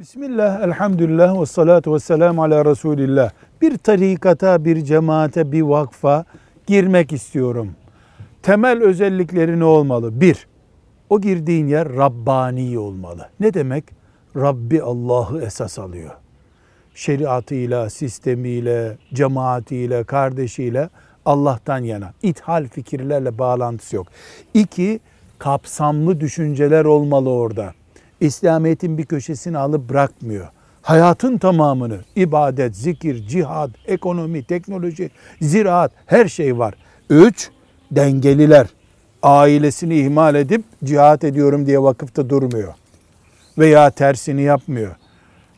Bismillah, elhamdülillah ve salatu ve selamu ala Resulillah. Bir tarikata, bir cemaate, bir vakfa girmek istiyorum. Temel özellikleri ne olmalı? Bir, o girdiğin yer Rabbani olmalı. Ne demek? Rabbi Allah'ı esas alıyor. Şeriatıyla, sistemiyle, cemaatiyle, kardeşiyle Allah'tan yana. İthal fikirlerle bağlantısı yok. İki, kapsamlı düşünceler olmalı orada. İslamiyet'in bir köşesini alıp bırakmıyor. Hayatın tamamını, ibadet, zikir, cihad, ekonomi, teknoloji, ziraat her şey var. Üç, dengeliler. Ailesini ihmal edip cihat ediyorum diye vakıfta durmuyor. Veya tersini yapmıyor.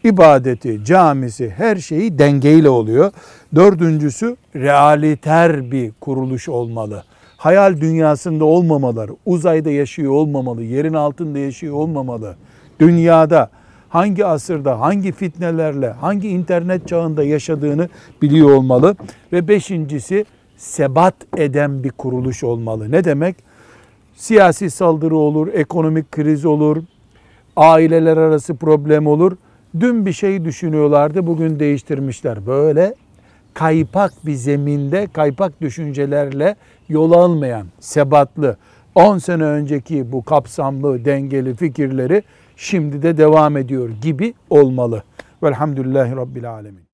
İbadeti, camisi, her şeyi dengeyle oluyor. Dördüncüsü realiter bir kuruluş olmalı. Hayal dünyasında olmamaları, uzayda yaşıyor olmamalı, yerin altında yaşıyor olmamalı. Dünyada hangi asırda, hangi fitnelerle, hangi internet çağında yaşadığını biliyor olmalı. Ve beşincisi sebat eden bir kuruluş olmalı. Ne demek? Siyasi saldırı olur, ekonomik kriz olur, aileler arası problem olur. Dün bir şey düşünüyorlardı, bugün değiştirmişler. Böyle kaypak bir zeminde, kaypak düşüncelerle yol almayan, sebatlı, 10 sene önceki bu kapsamlı, dengeli fikirleri şimdi de devam ediyor gibi olmalı. Velhamdülillahi Rabbil Alemin.